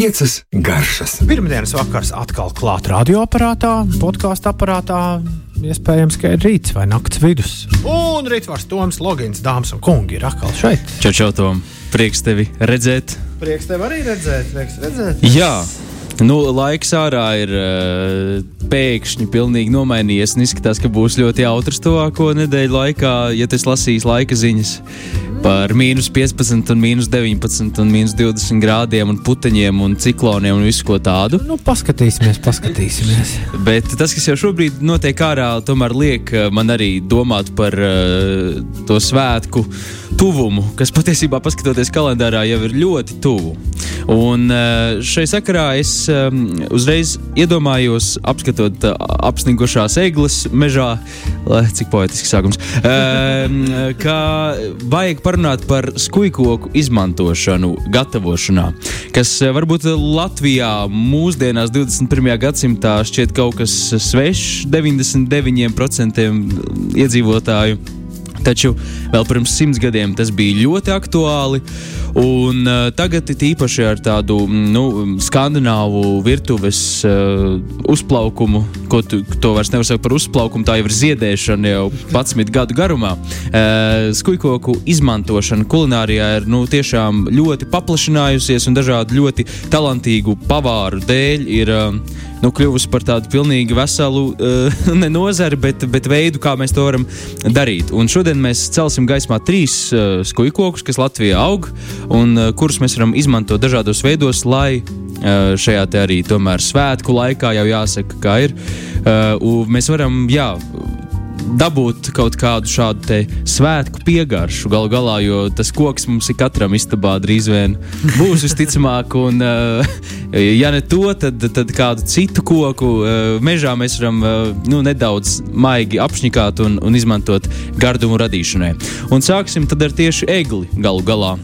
Piecas garšas. Pirmdienas vakars atkal klāt radioaparātā, podkāstu aparātā, iespējams, ka ir rīts vai nakts vidus. Un Rītvars Toms, Logins, dāmas un kungi ir atkal šeit. Čau, čau, Tom! Prieks tevi redzēt! Prieks tevi arī redzēt, prieks redzēt. Jā! Nu, laiks ārā ir uh, pēkšņi pilnīgi nomainījies. Izskatās, ka būs ļoti jautrs tuvāko nedēļu laikā, ja tas lasīs laika ziņas par mīnus 15, un mīnus 19, un mīnus 20 grādiem, un puteņiem un cikloniem un visu ko tādu. Nu, paskatīsimies, paskatīsimies. Bet tas, kas jau šobrīd notiek ārā, tomēr liek man arī domāt par uh, to svētku tuvumu, kas patiesībā, paskatoties kalendārā, jau ir ļoti tuvu. Un uh, šai sakarā es um, uzreiz iedomājos, apskatot uh, apsnigušās eglis mežā, cik poetiski sākums, uh, ka vajag parunāt par skujkoku izmantošanu, gatavošanā, kas varbūt Latvijā mūsdienās 21. gadsimtā šķiet kaut kas svešs 99% iedzīvotāju. Taču vēl pirms simts gadiem tas bija ļoti aktuāli. Un, uh, tagad, īpaši ar tādu nu, skandināvu virtuves uh, uzplaukumu, ko tu to vairs nevar saukt par uzplaukumu, tā jau ir ziedēšana jau 11 gadu garumā. Uh, skujkoku izmantošana kulinārijā ir nu, tiešām ļoti paplašinājusies un dažādu ļoti talantīgu pavāru dēļ ir. Uh, nu, kļuvusi par tādu pilnīgi veselu, uh, nozari, bet, bet veidu, kā mēs to varam darīt. Un šodien mēs celsim gaismā trīs uh, skujkokus, kas Latvijā aug un uh, kurus mēs varam izmantot dažādos veidos, lai uh, šajā arī tomēr svētku laikā jau jāsaka, kā ir. Uh, mēs varam, jā, dabūt kaut kādu šādu svētku piegaršu galu galā, jo tas koks mums ir katram istabā drīz vien būs visticamāk. Un, uh, ja ne to, tad, tad kādu citu koku uh, mežā mēs varam uh, nu, nedaudz maigi apšņikāt un, un izmantot gardumu radīšanai. Un sāksim tad ar tieši egli galu galā.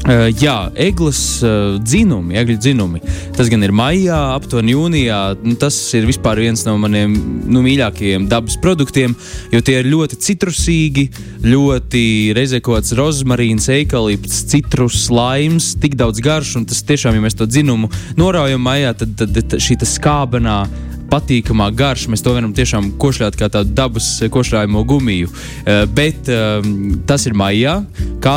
Uh, jā, eglis uh, dzinumi, egļu dzinumi. Tas gan ir maijā, aptuveni jūnijā. Nu, tas ir viens no maniem nu, mīļākajiem dabas produktiem, jo tie ir ļoti citrusīgi, ļoti reizē kaut kāds rozmarīns, eikalipts, citrus, laims, tik daudz garš. Un tas tiešām, ja mēs to dzinumu noraujam maijā, tad, tad, tad šī skābenā patīkamā garša. Mēs to varam tiešām košļāt kā tādu dabas košļājumu gumiju. Uh, bet uh, tas ir maijā. Kā,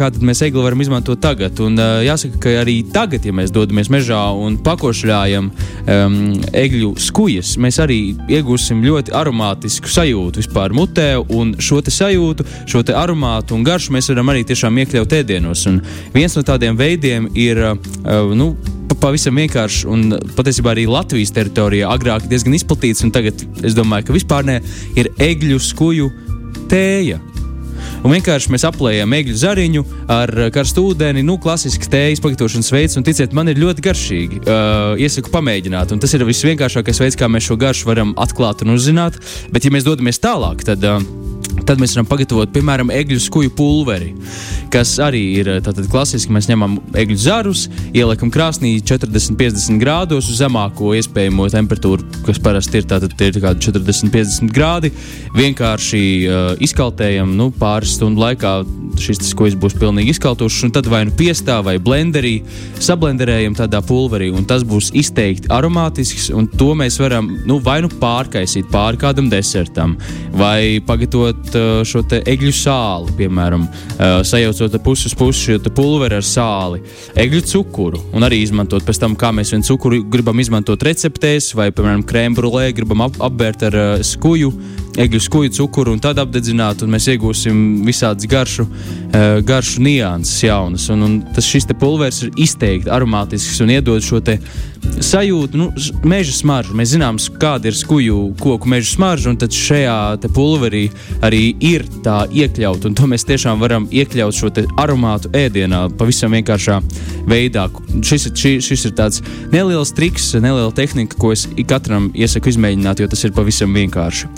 kā mēs egli varam izmantot tagad? Un, uh, jāsaka, ka arī tagad, ja mēs dodamies mežā un pakošļājam um, egļu skujas, mēs arī iegūsim ļoti aromātisku sajūtu vispār mutē. Un šo sajūtu, šo aromātu un garšu mēs varam arī tiešām iekļaut ēdienos. Un viens no tādiem veidiem ir uh, nu, pavisam vienkārši un patiesībā arī Latvijas teritorijā agrāk diezgan izplatīts, un tagad es domāju, ka vispār ne ir egļu skuju tēja. Un vienkārši mēs aplējam egļu zariņu ar karstu ūdeni, nu, klasisks tējas pagatavošanas veids, un ticiet, man ir ļoti garšīgi. Uh, iesaku pamēģināt, un tas ir visvienkāršākais veids, kā mēs šo garšu varam atklāt un uzzināt. Bet, ja mēs dodamies tālāk, tad. Uh, Tad mēs varam pagatavot, piemēram, egļu skuju pulveri, kas arī ir tātad, klasiski. Mēs ņemam egļu zarus, ieliekam krāsnī 40-50 grādos uz zemāko iespējamo temperatūru, kas parasti ir, tātad, ir 40-50 grādi. Vienkārši uh, izkaltējam nu, pāris stundu laikā. Šis skujas būs pilnīgi izkaltušs, un tad vai nu piestā vai blenderī sablenderējam tādā pulverī, un tas būs izteikti aromātisks, un to mēs varam nu, vai nu pārkaisīt pāri kādam desertam, vai pagatavot šo egļu sāli, piemēram, uh, sajaucot pusi uz pusi šo pulveri ar sāli, egļu cukuru un arī izmantot pēc tam, kā mēs vienu cukuru gribam izmantot receptēs, vai, piemēram, krēmbrulē gribam ap apbērt ar uh, skuju egļu skuju cukuru un tad apdedzināt, un mēs iegūsim visādas garšu, uh, garšu nianses jaunas. Un, un tas šis pulveris ir izteikti aromātisks un iedod šo sajūtu, nu, meža smaržu. Mēs zinām, kāda ir skuju koku meža smarža, un tad šajā pulverī arī ir tā iekļaut, un to mēs tiešām varam iekļaut šo aromātu ēdienā pavisam vienkāršā veidā. Šis, šis, šis ir tāds neliels triks, neliela tehnika, ko es katram iesaku izmēģināt, jo tas ir pavisam vienkārši.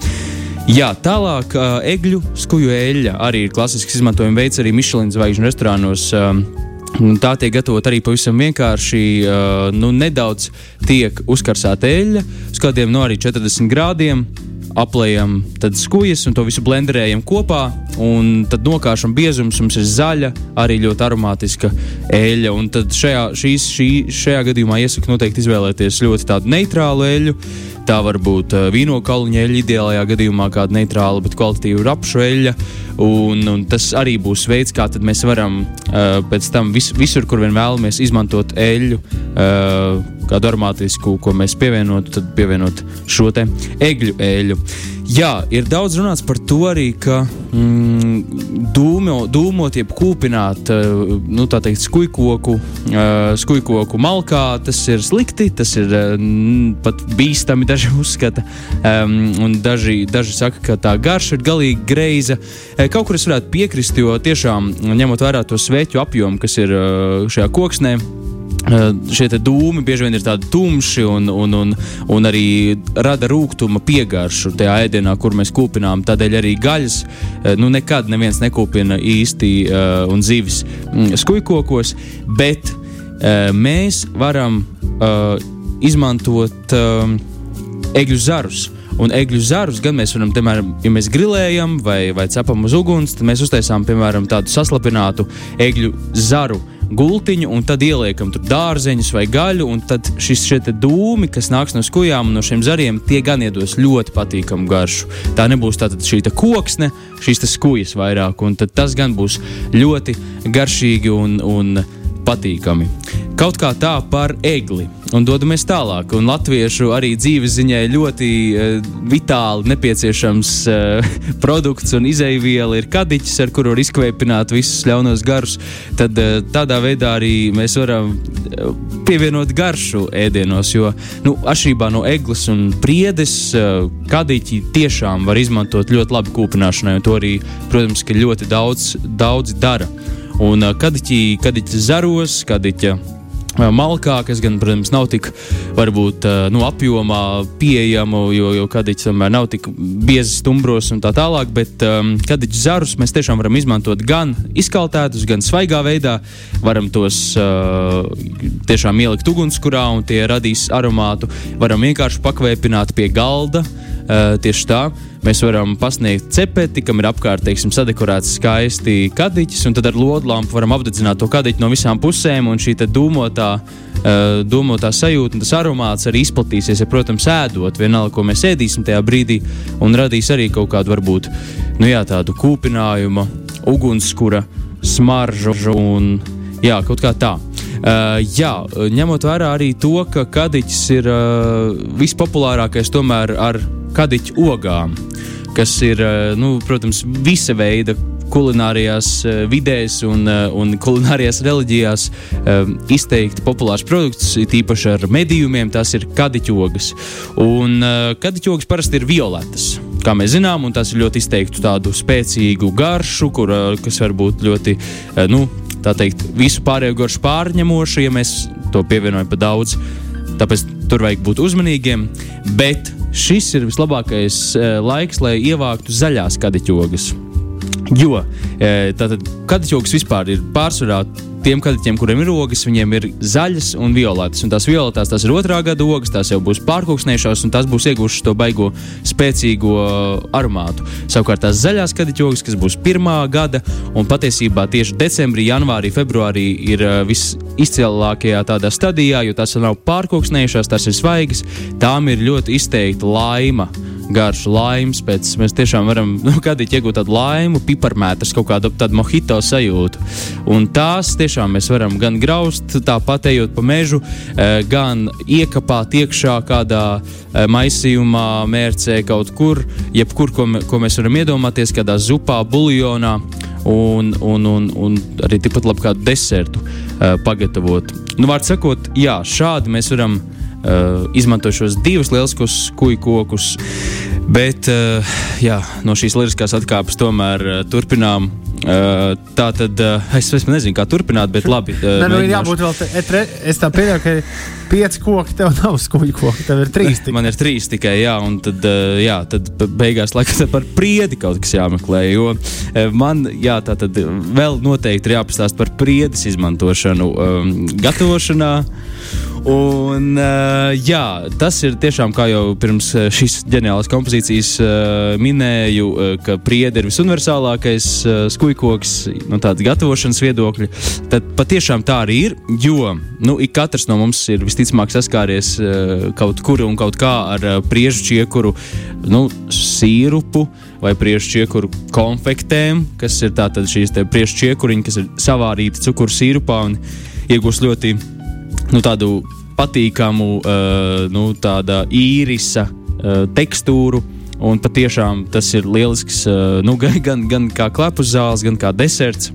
Jā, tālāk, uh, egļu skuju eļļa arī ir klasisks izmantojuma veids arī Michelin zvaigžņu restorānos. Um, Tā tiek gatavota arī pavisam vienkārši. Uh, nu, nedaudz tiek uzkarsēta eļļa uz kādiem no nu, arī 40 grādiem. Aplējam skujas un to visu blenderējam kopā. Tad nokāšam biezums, mums ir zaļa, arī ļoti aromātiska eļļa. Un tad šajā, šīs, šī, šajā gadījumā iesaku noteikti izvēlēties ļoti tādu neitrālu eļļu. Tā var būt vīnokauliņa eļļa, ideālajā gadījumā kāda neitrāla, bet kvalitatīva rapšu eļļa. Un, un tas arī būs veids, kā mēs varam uh, pēc tam vis, visur, kur vien vēlamies, izmantot eļļu. Uh, kādu aromātisku, ko mēs pievienotu, tad pievienot šo te egļu eļļu. Jā, ir daudz runāts par to arī, ka mm, dūmo, dūmot, jeb kūpināt, uh, nu, tā teikt, skujkoku, uh, skujkoku malkā, tas ir slikti, tas ir uh, pat bīstami, daži uzskata. Um, un daži, daži saka, ka tā garša ir galīgi greiza. Kaut kur es varētu piekrist, jo tiešām ņemot vērā to sveķu apjomu, kas ir šajā koksnē, Eh, šie dūmi bieži vien ir tādi tumši un, un, un, un arī rada rūkuma piegaršu tajā ēdienā, kur mēs kūpinām. Tādēļ arī gaļas nu, nekad neviens nekūpina īsti uh, un zivis mm, skujkokos, bet uh, mēs varam uh, izmantot uh, egļu zarus. Un egļu zarus gan mēs varam, piemēram, ja mēs grilējam vai, vai cepam uz uguns, tad mēs uztaisām, piemēram, tādu saslapinātu egļu zaru gultiņu, un tad ieliekam tur dārzeņus vai gaļu, tad šis dūmi, kas nāks no skujām un no šiem zariem, tie gan iedos ļoti patīkamu garšu. Tā nebūs tātad šī tā koksne, šīs skujas vairāk, un tas gan būs ļoti garšīgi un, un patīkami. Kaut kā tā par egli. Un dodamies tālāk. Un latviešu arī dzīves ziņai ļoti uh, vitāli nepieciešams uh, produkts un izēviela ir kadiķis, ar kuru var izkvēpināt visus ļaunos garus. Tad uh, tādā veidā arī mēs varam pievienot garšu ēdienos. Jo nu, atšķirībā no eglis un priedes, uh, kadiķi tiešām var izmantot ļoti labi kūpināšanai. Un to arī, protams, ļoti daudz, daudz dara. Un kadiķi, kadiķi zaros, kadiķa malkā, kas gan, protams, nav tik varbūt nu, apjomā pieejama, jo, jo kadiķis tomēr nav tik biezi stumbros un tā tālāk, bet um, kadiķu zarus mēs tiešām varam izmantot gan izkaltētus, gan svaigā veidā. Varam tos uh, tiešām ielikt ugunskurā un tie radīs aromātu. Varam vienkārši pakvēpināt pie galda. Uh, tieši tā mēs varam pasniegt cepeti, kam ir apkārt teiksim, sadekorēts skaisti kadiķis, un tad ar lodlampu varam apdedzināt to kadiķi no visām pusēm, un šī dūmotā, uh, dūmotā sajūta un tas aromāts arī izplatīsies, ja, protams, ēdot vienalga, ko mēs ēdīsim tajā brīdī, un radīs arī kaut kādu varbūt nu, jā, tādu kūpinājumu, ugunskura smaržu un jā, kaut kā tā. Uh, jā, ņemot vērā arī to, ka kadiķis ir uh, vispopulārākais tomēr ar kadiķu ogām, kas ir, uh, nu, protams, visa veida kulinārijās uh, vidēs un, uh, un kulinārijās reliģijās uh, izteikti populārs produkts, tīpaši ar medījumiem, tas ir kadiķogas. Un uh, kadiķogas parasti ir violetas. Kā mēs zinām, un tas ir ļoti izteikti tādu spēcīgu garšu, kur, kas var būt ļoti, uh, nu, tā teikt, visu pārējo garšu pārņemošu, ja mēs to pievienojam pa daudz. Tāpēc tur vajag būt uzmanīgiem. Bet šis ir vislabākais uh, laiks, lai ievāktu zaļās kadiķogas. Jo e, tātad kadiķogas vispār ir pārsvarā tiem kadiķiem, kuriem ir ogas, viņiem ir zaļas un violetas. Un tās violetās tās ir otrā gada ogas, tās jau būs pārkūksnējušās, un tās būs ieguvušas to baigo spēcīgo aromātu. Savukārt tās zaļās kadiķogas, kas būs pirmā gada, un patiesībā tieši decembrī, janvārī, februārī ir uh, visizcilākajā tādā stadijā, jo tās nav pārkūksnējušās, tās ir svaigas, tām ir ļoti izteikta laima garšu laimes. Pēc mēs tiešām varam nu, kādīgi iegūt tādu laimu, piparmētras, kaut kādu tādu mohito sajūtu. Un tās tiešām mēs varam gan graust, tāpat ejot pa mežu, eh, gan iekapāt iekšā kādā eh, maisījumā, mērcē kaut kur, jebkur, ko, ko mēs varam iedomāties, kādā zupā, buļļonā. Un, un, un, un arī tikpat labi kādu desertu uh, pagatavot. Nu, Vārds sakot, jā, šādi mēs varam uh, uh, izmanto šos divus lieliskos kuģu kokus. Bet uh, jā, no šīs lieliskās atkāpes tomēr uh, turpinām. Uh, tā tad uh, es, es nezinu, kā turpināt, bet labi. Uh, Nē, nu, jābūt vēl. Te, es tā pieņemu, ka pieci koki tev nav skuļu koki, tev ir trīs. Tikai. Man ir trīs tikai, jā, un tad, uh, jā, tad beigās laikam par priedi kaut kas jāmeklē. Jo man, jā, tā tad vēl noteikti ir jāpastāst par priedes izmantošanu um, gatavošanā. Un, uh, jā, tas ir tiešām, kā jau pirms šīs ģeniālās kompozīcijas uh, minēju, uh, ka priede ir visuniversālākais uh, skujkoks no tādas gatavošanas viedokļa. Tad patiešām tā arī ir, jo nu, ik katrs no mums ir visticamāk saskāries uh, kaut kur un kaut kā ar uh, priežu čiekuru, nu, sīrupu vai priežu čiekuru konfektēm, kas ir tātad šīs priežu čiekuriņi, kas ir savārīti cukuru sīrupā un iegūst ļoti nu, tādu patīkamu, uh, nu, tāda īrisa uh, tekstūru. Un patiešām tas ir lielisks, uh, nu, gan, gan, gan kā klepus zāles, gan kā deserts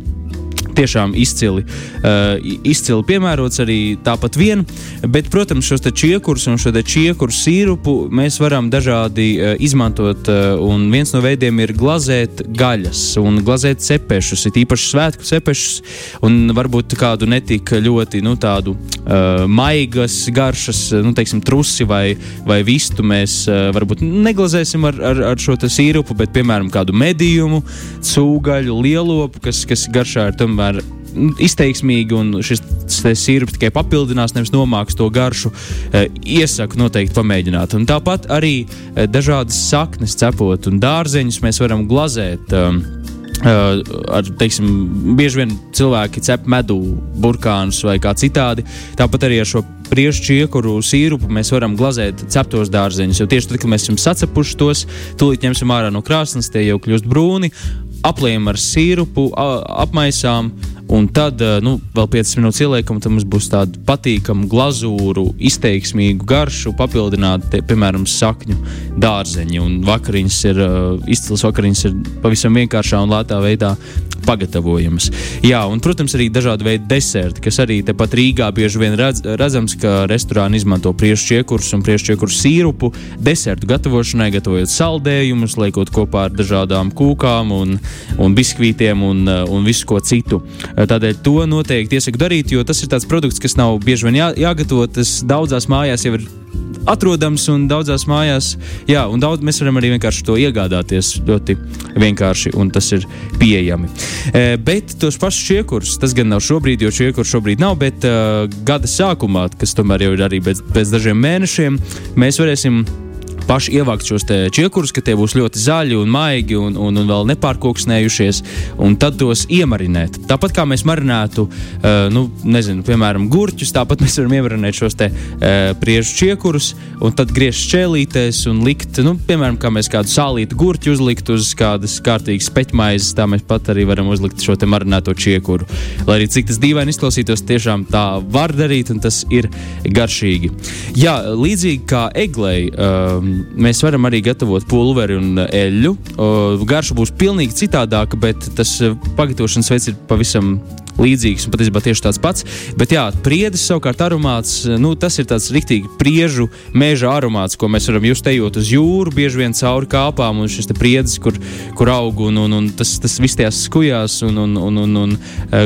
tiešām izcili, uh, izcili piemērots arī tāpat vien. Bet, protams, šos čiekurus un šo čiekuru sīrupu mēs varam dažādi uh, izmantot. Uh, un viens no veidiem ir glazēt gaļas un glazēt cepešus, it īpaši svētku cepešus, un varbūt kādu netik ļoti nu, tādu uh, maigas garšas, nu, teiksim, trusi vai, vai vistu mēs uh, varbūt neglazēsim ar, ar, ar šo sīrupu, bet, piemēram, kādu medījumu, cūgaļu, lielopu, kas, kas garšā ir tomēr tomēr izteiksmīgi, un šis sirds tikai papildinās, nevis nomāks to garšu. E, iesaku noteikti pamēģināt. Un tāpat arī e, dažādas saknes cepot un dārzeņus mēs varam glazēt. Uh, ar, teiksim, bieži vien cilvēki cep medu, burkānus vai kā citādi. Tāpat arī ar šo priežu čiekuru sīrupu mēs varam glazēt ceptos dārzeņus. Jo tieši tad, kad mēs esam sacepuši tos, tūlīt ņemsim ārā no krāsnes, tie jau kļūst brūni, apliekam ar sīrupu, apmaisām. Un tad, nu, vēl 5 minūtes ieliekam, tad mums būs tāda patīkama glazūru, izteiksmīgu garšu, papildināta, piemēram, sakņu dārzeņi. Un vakariņas ir izcils vakariņas, ir pavisam vienkāršā un lētā veidā pagatavojamas. Jā, un, protams, arī dažādi veidi deserti, kas arī tepat Rīgā bieži vien redz, redzams, ka restorāni izmanto priešu čiekurus un priešu čiekuru sīrupu desertu gatavošanai, gatavojot saldējumus, liekot kopā ar dažādām kūkām un, un biskvītiem un, un visu ko citu. Tādēļ to noteikti iesaku darīt, jo tas ir tāds produkts, kas nav bieži vien jā, jāgatavo. Tas daudzās mājās jau ir atrodams un daudzās mājās. Jā, un daudz mēs varam arī vienkārši to iegādāties ļoti vienkārši, un tas ir pieejami. E, bet tos pašus čiekurus, tas gan nav šobrīd, jo čiekurs šobrīd nav, bet uh, gada sākumā, kas tomēr jau ir arī pēc, pēc dažiem mēnešiem, mēs varēsim paši ievākt šos čiekurus, ka tie būs ļoti zaļi un maigi un, un, un vēl nepārkoksnējušies, un tad tos iemarinēt. Tāpat kā mēs marinētu, uh, nu, nezinu, piemēram, gurķus, tāpat mēs varam iemarinēt šos te uh, priežu čiekurus, un tad griezt šķēlītēs un likt, nu, piemēram, kā mēs kādu sālītu gurķu uzlikt uz kādas kārtīgas peķmaizes, tā mēs pat arī varam uzlikt šo te marinēto čiekuru. Lai arī cik tas dīvaini izklausītos, tiešām tā var darīt, un tas ir garšīgi. Jā, līdzīgi kā eglei. Um, mēs varam arī gatavot pulveri un eļļu. Garša būs pilnīgi citādāka, bet tas eh, pagatavošanas veids ir pavisam līdzīgs un patiesībā tieši tāds pats. Bet, jā, priedes savukārt aromāts, nu, tas ir tāds rīktīgi priežu meža aromāts, ko mēs varam just ejot uz jūru, bieži vien cauri kāpām un šis priedes, kur, kur aug un, un, un tas, tas viss tajās skujās un, un, un, un, un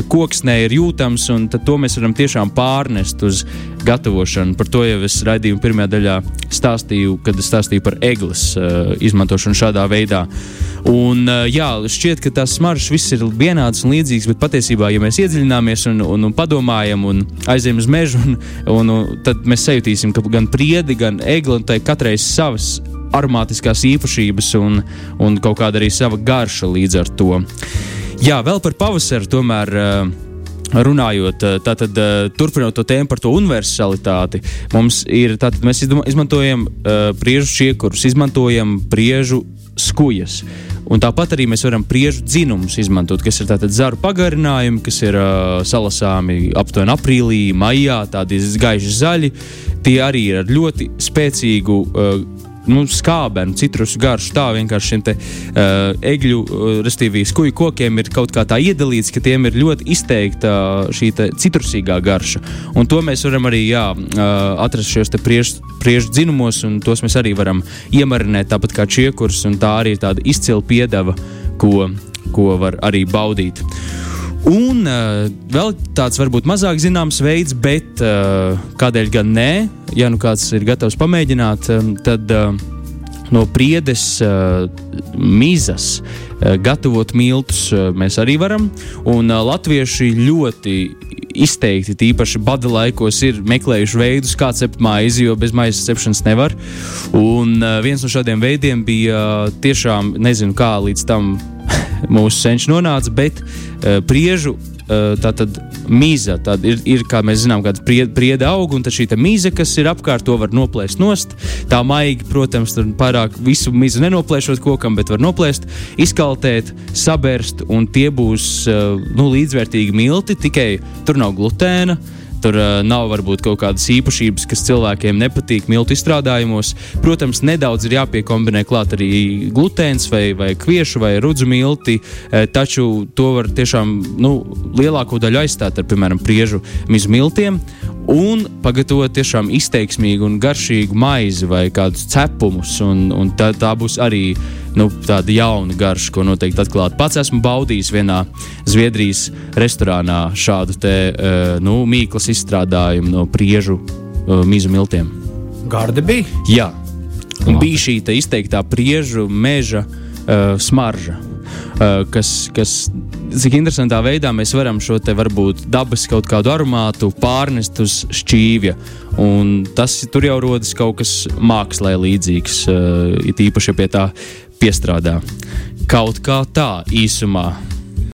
koksnē ir jūtams, un to mēs varam tiešām pārnest uz gatavošanu. Par to jau es raidījuma pirmajā daļā stāstīju, kad es stāstīju par eglis uh, izmantošanu šādā veidā. Un, uh, jā, šķiet, ka tās smaržas viss ir vienādas un līdzīgas, bet patiesībā, ja mēs iedziļināmies un, un, un padomājam un aizējam uz mežu, un, un, un tad mēs sajutīsim, ka gan priedi, gan egli, un tai katrai savas aromātiskās īpašības un, un kaut kāda arī sava garša līdz ar to. Jā, vēl par pavasaru tomēr. Uh, Runājot, eh, tātad uh, turpinot to tēmu par to universalitāti, mums ir, tātad mēs izmantojam uh, priežu čiekurus, izmantojam priežu skujas. Un tāpat arī mēs varam priežu dzinumus izmantot, kas ir tātad zaru pagarinājumi, kas ir uh, salasāmi aptuveni aprīlī, maijā, tādi gaiši zaļi. Tie arī ir ar ļoti spēcīgu uh, nu, skābenu, citrusu garšu. Tā vienkārši šiem te, uh, egļu, uh, respektīvi, skuju kokiem ir kaut kā tā iedalīts, ka tiem ir ļoti izteikta uh, šī citrusīgā garša. Un to mēs varam arī jā, uh, atrast šajos priežu priež dzinumos, un tos mēs arī varam iemarinēt tāpat kā čiekurs, tā arī ir tāda izcila piedeva, ko, ko var arī baudīt. Un uh, vēl tāds varbūt mazāk zināms veids, bet uh, kādēļ gan nē, ja nu kāds ir gatavs pamēģināt, um, tad uh, no priedes uh, mizas uh, gatavot miltus uh, mēs arī varam. Un uh, latvieši ļoti izteikti, tīpaši bada laikos, ir meklējuši veidus, kā cept maizi, jo bez maizes cepšanas nevar. Un uh, viens no šādiem veidiem bija uh, tiešām, nezinu, kā līdz tam mūsu senči nonāca, bet uh, priežu uh, tātad mīza. Tad ir, ir, kā mēs zinām, kāda prieda, auga, un šī mīza, kas ir apkārt, to var noplēst nost. Tā maigi, protams, tur pārāk visu mīzu nenoplēšot kokam, bet var noplēst, izkaltēt, sabērst, un tie būs uh, nu, līdzvērtīgi milti, tikai tur nav glutēna. Tur uh, nav varbūt kaut kādas īpašības, kas cilvēkiem nepatīk miltu izstrādājumos. Protams, nedaudz ir jāpiekombinē klāt arī glutēns vai, vai kviešu vai rudzu milti, uh, taču to var tiešām nu, lielāko daļu aizstāt ar, piemēram, priežu mizu miltiem un pagatavot tiešām izteiksmīgu un garšīgu maizi vai kādus cepumus. Un, un tā, tā būs arī nu, tāda jauna garša, ko noteikti atklāt. Pats esmu baudījis vienā Zviedrijas restorānā šādu te, uh, nu, mīklas izstrādājumu no priežu uh, mizu miltiem. Gardi bija? Jā, un bija šī izteiktā priežu meža uh, smarža. Uh, kas, kas, cik interesantā veidā mēs varam šo te varbūt dabas kaut kādu aromātu pārnest uz šķīvja. Un tas tur jau rodas kaut kas mākslē līdzīgs, uh, it īpaši pie tā piestrādā. Kaut kā tā īsumā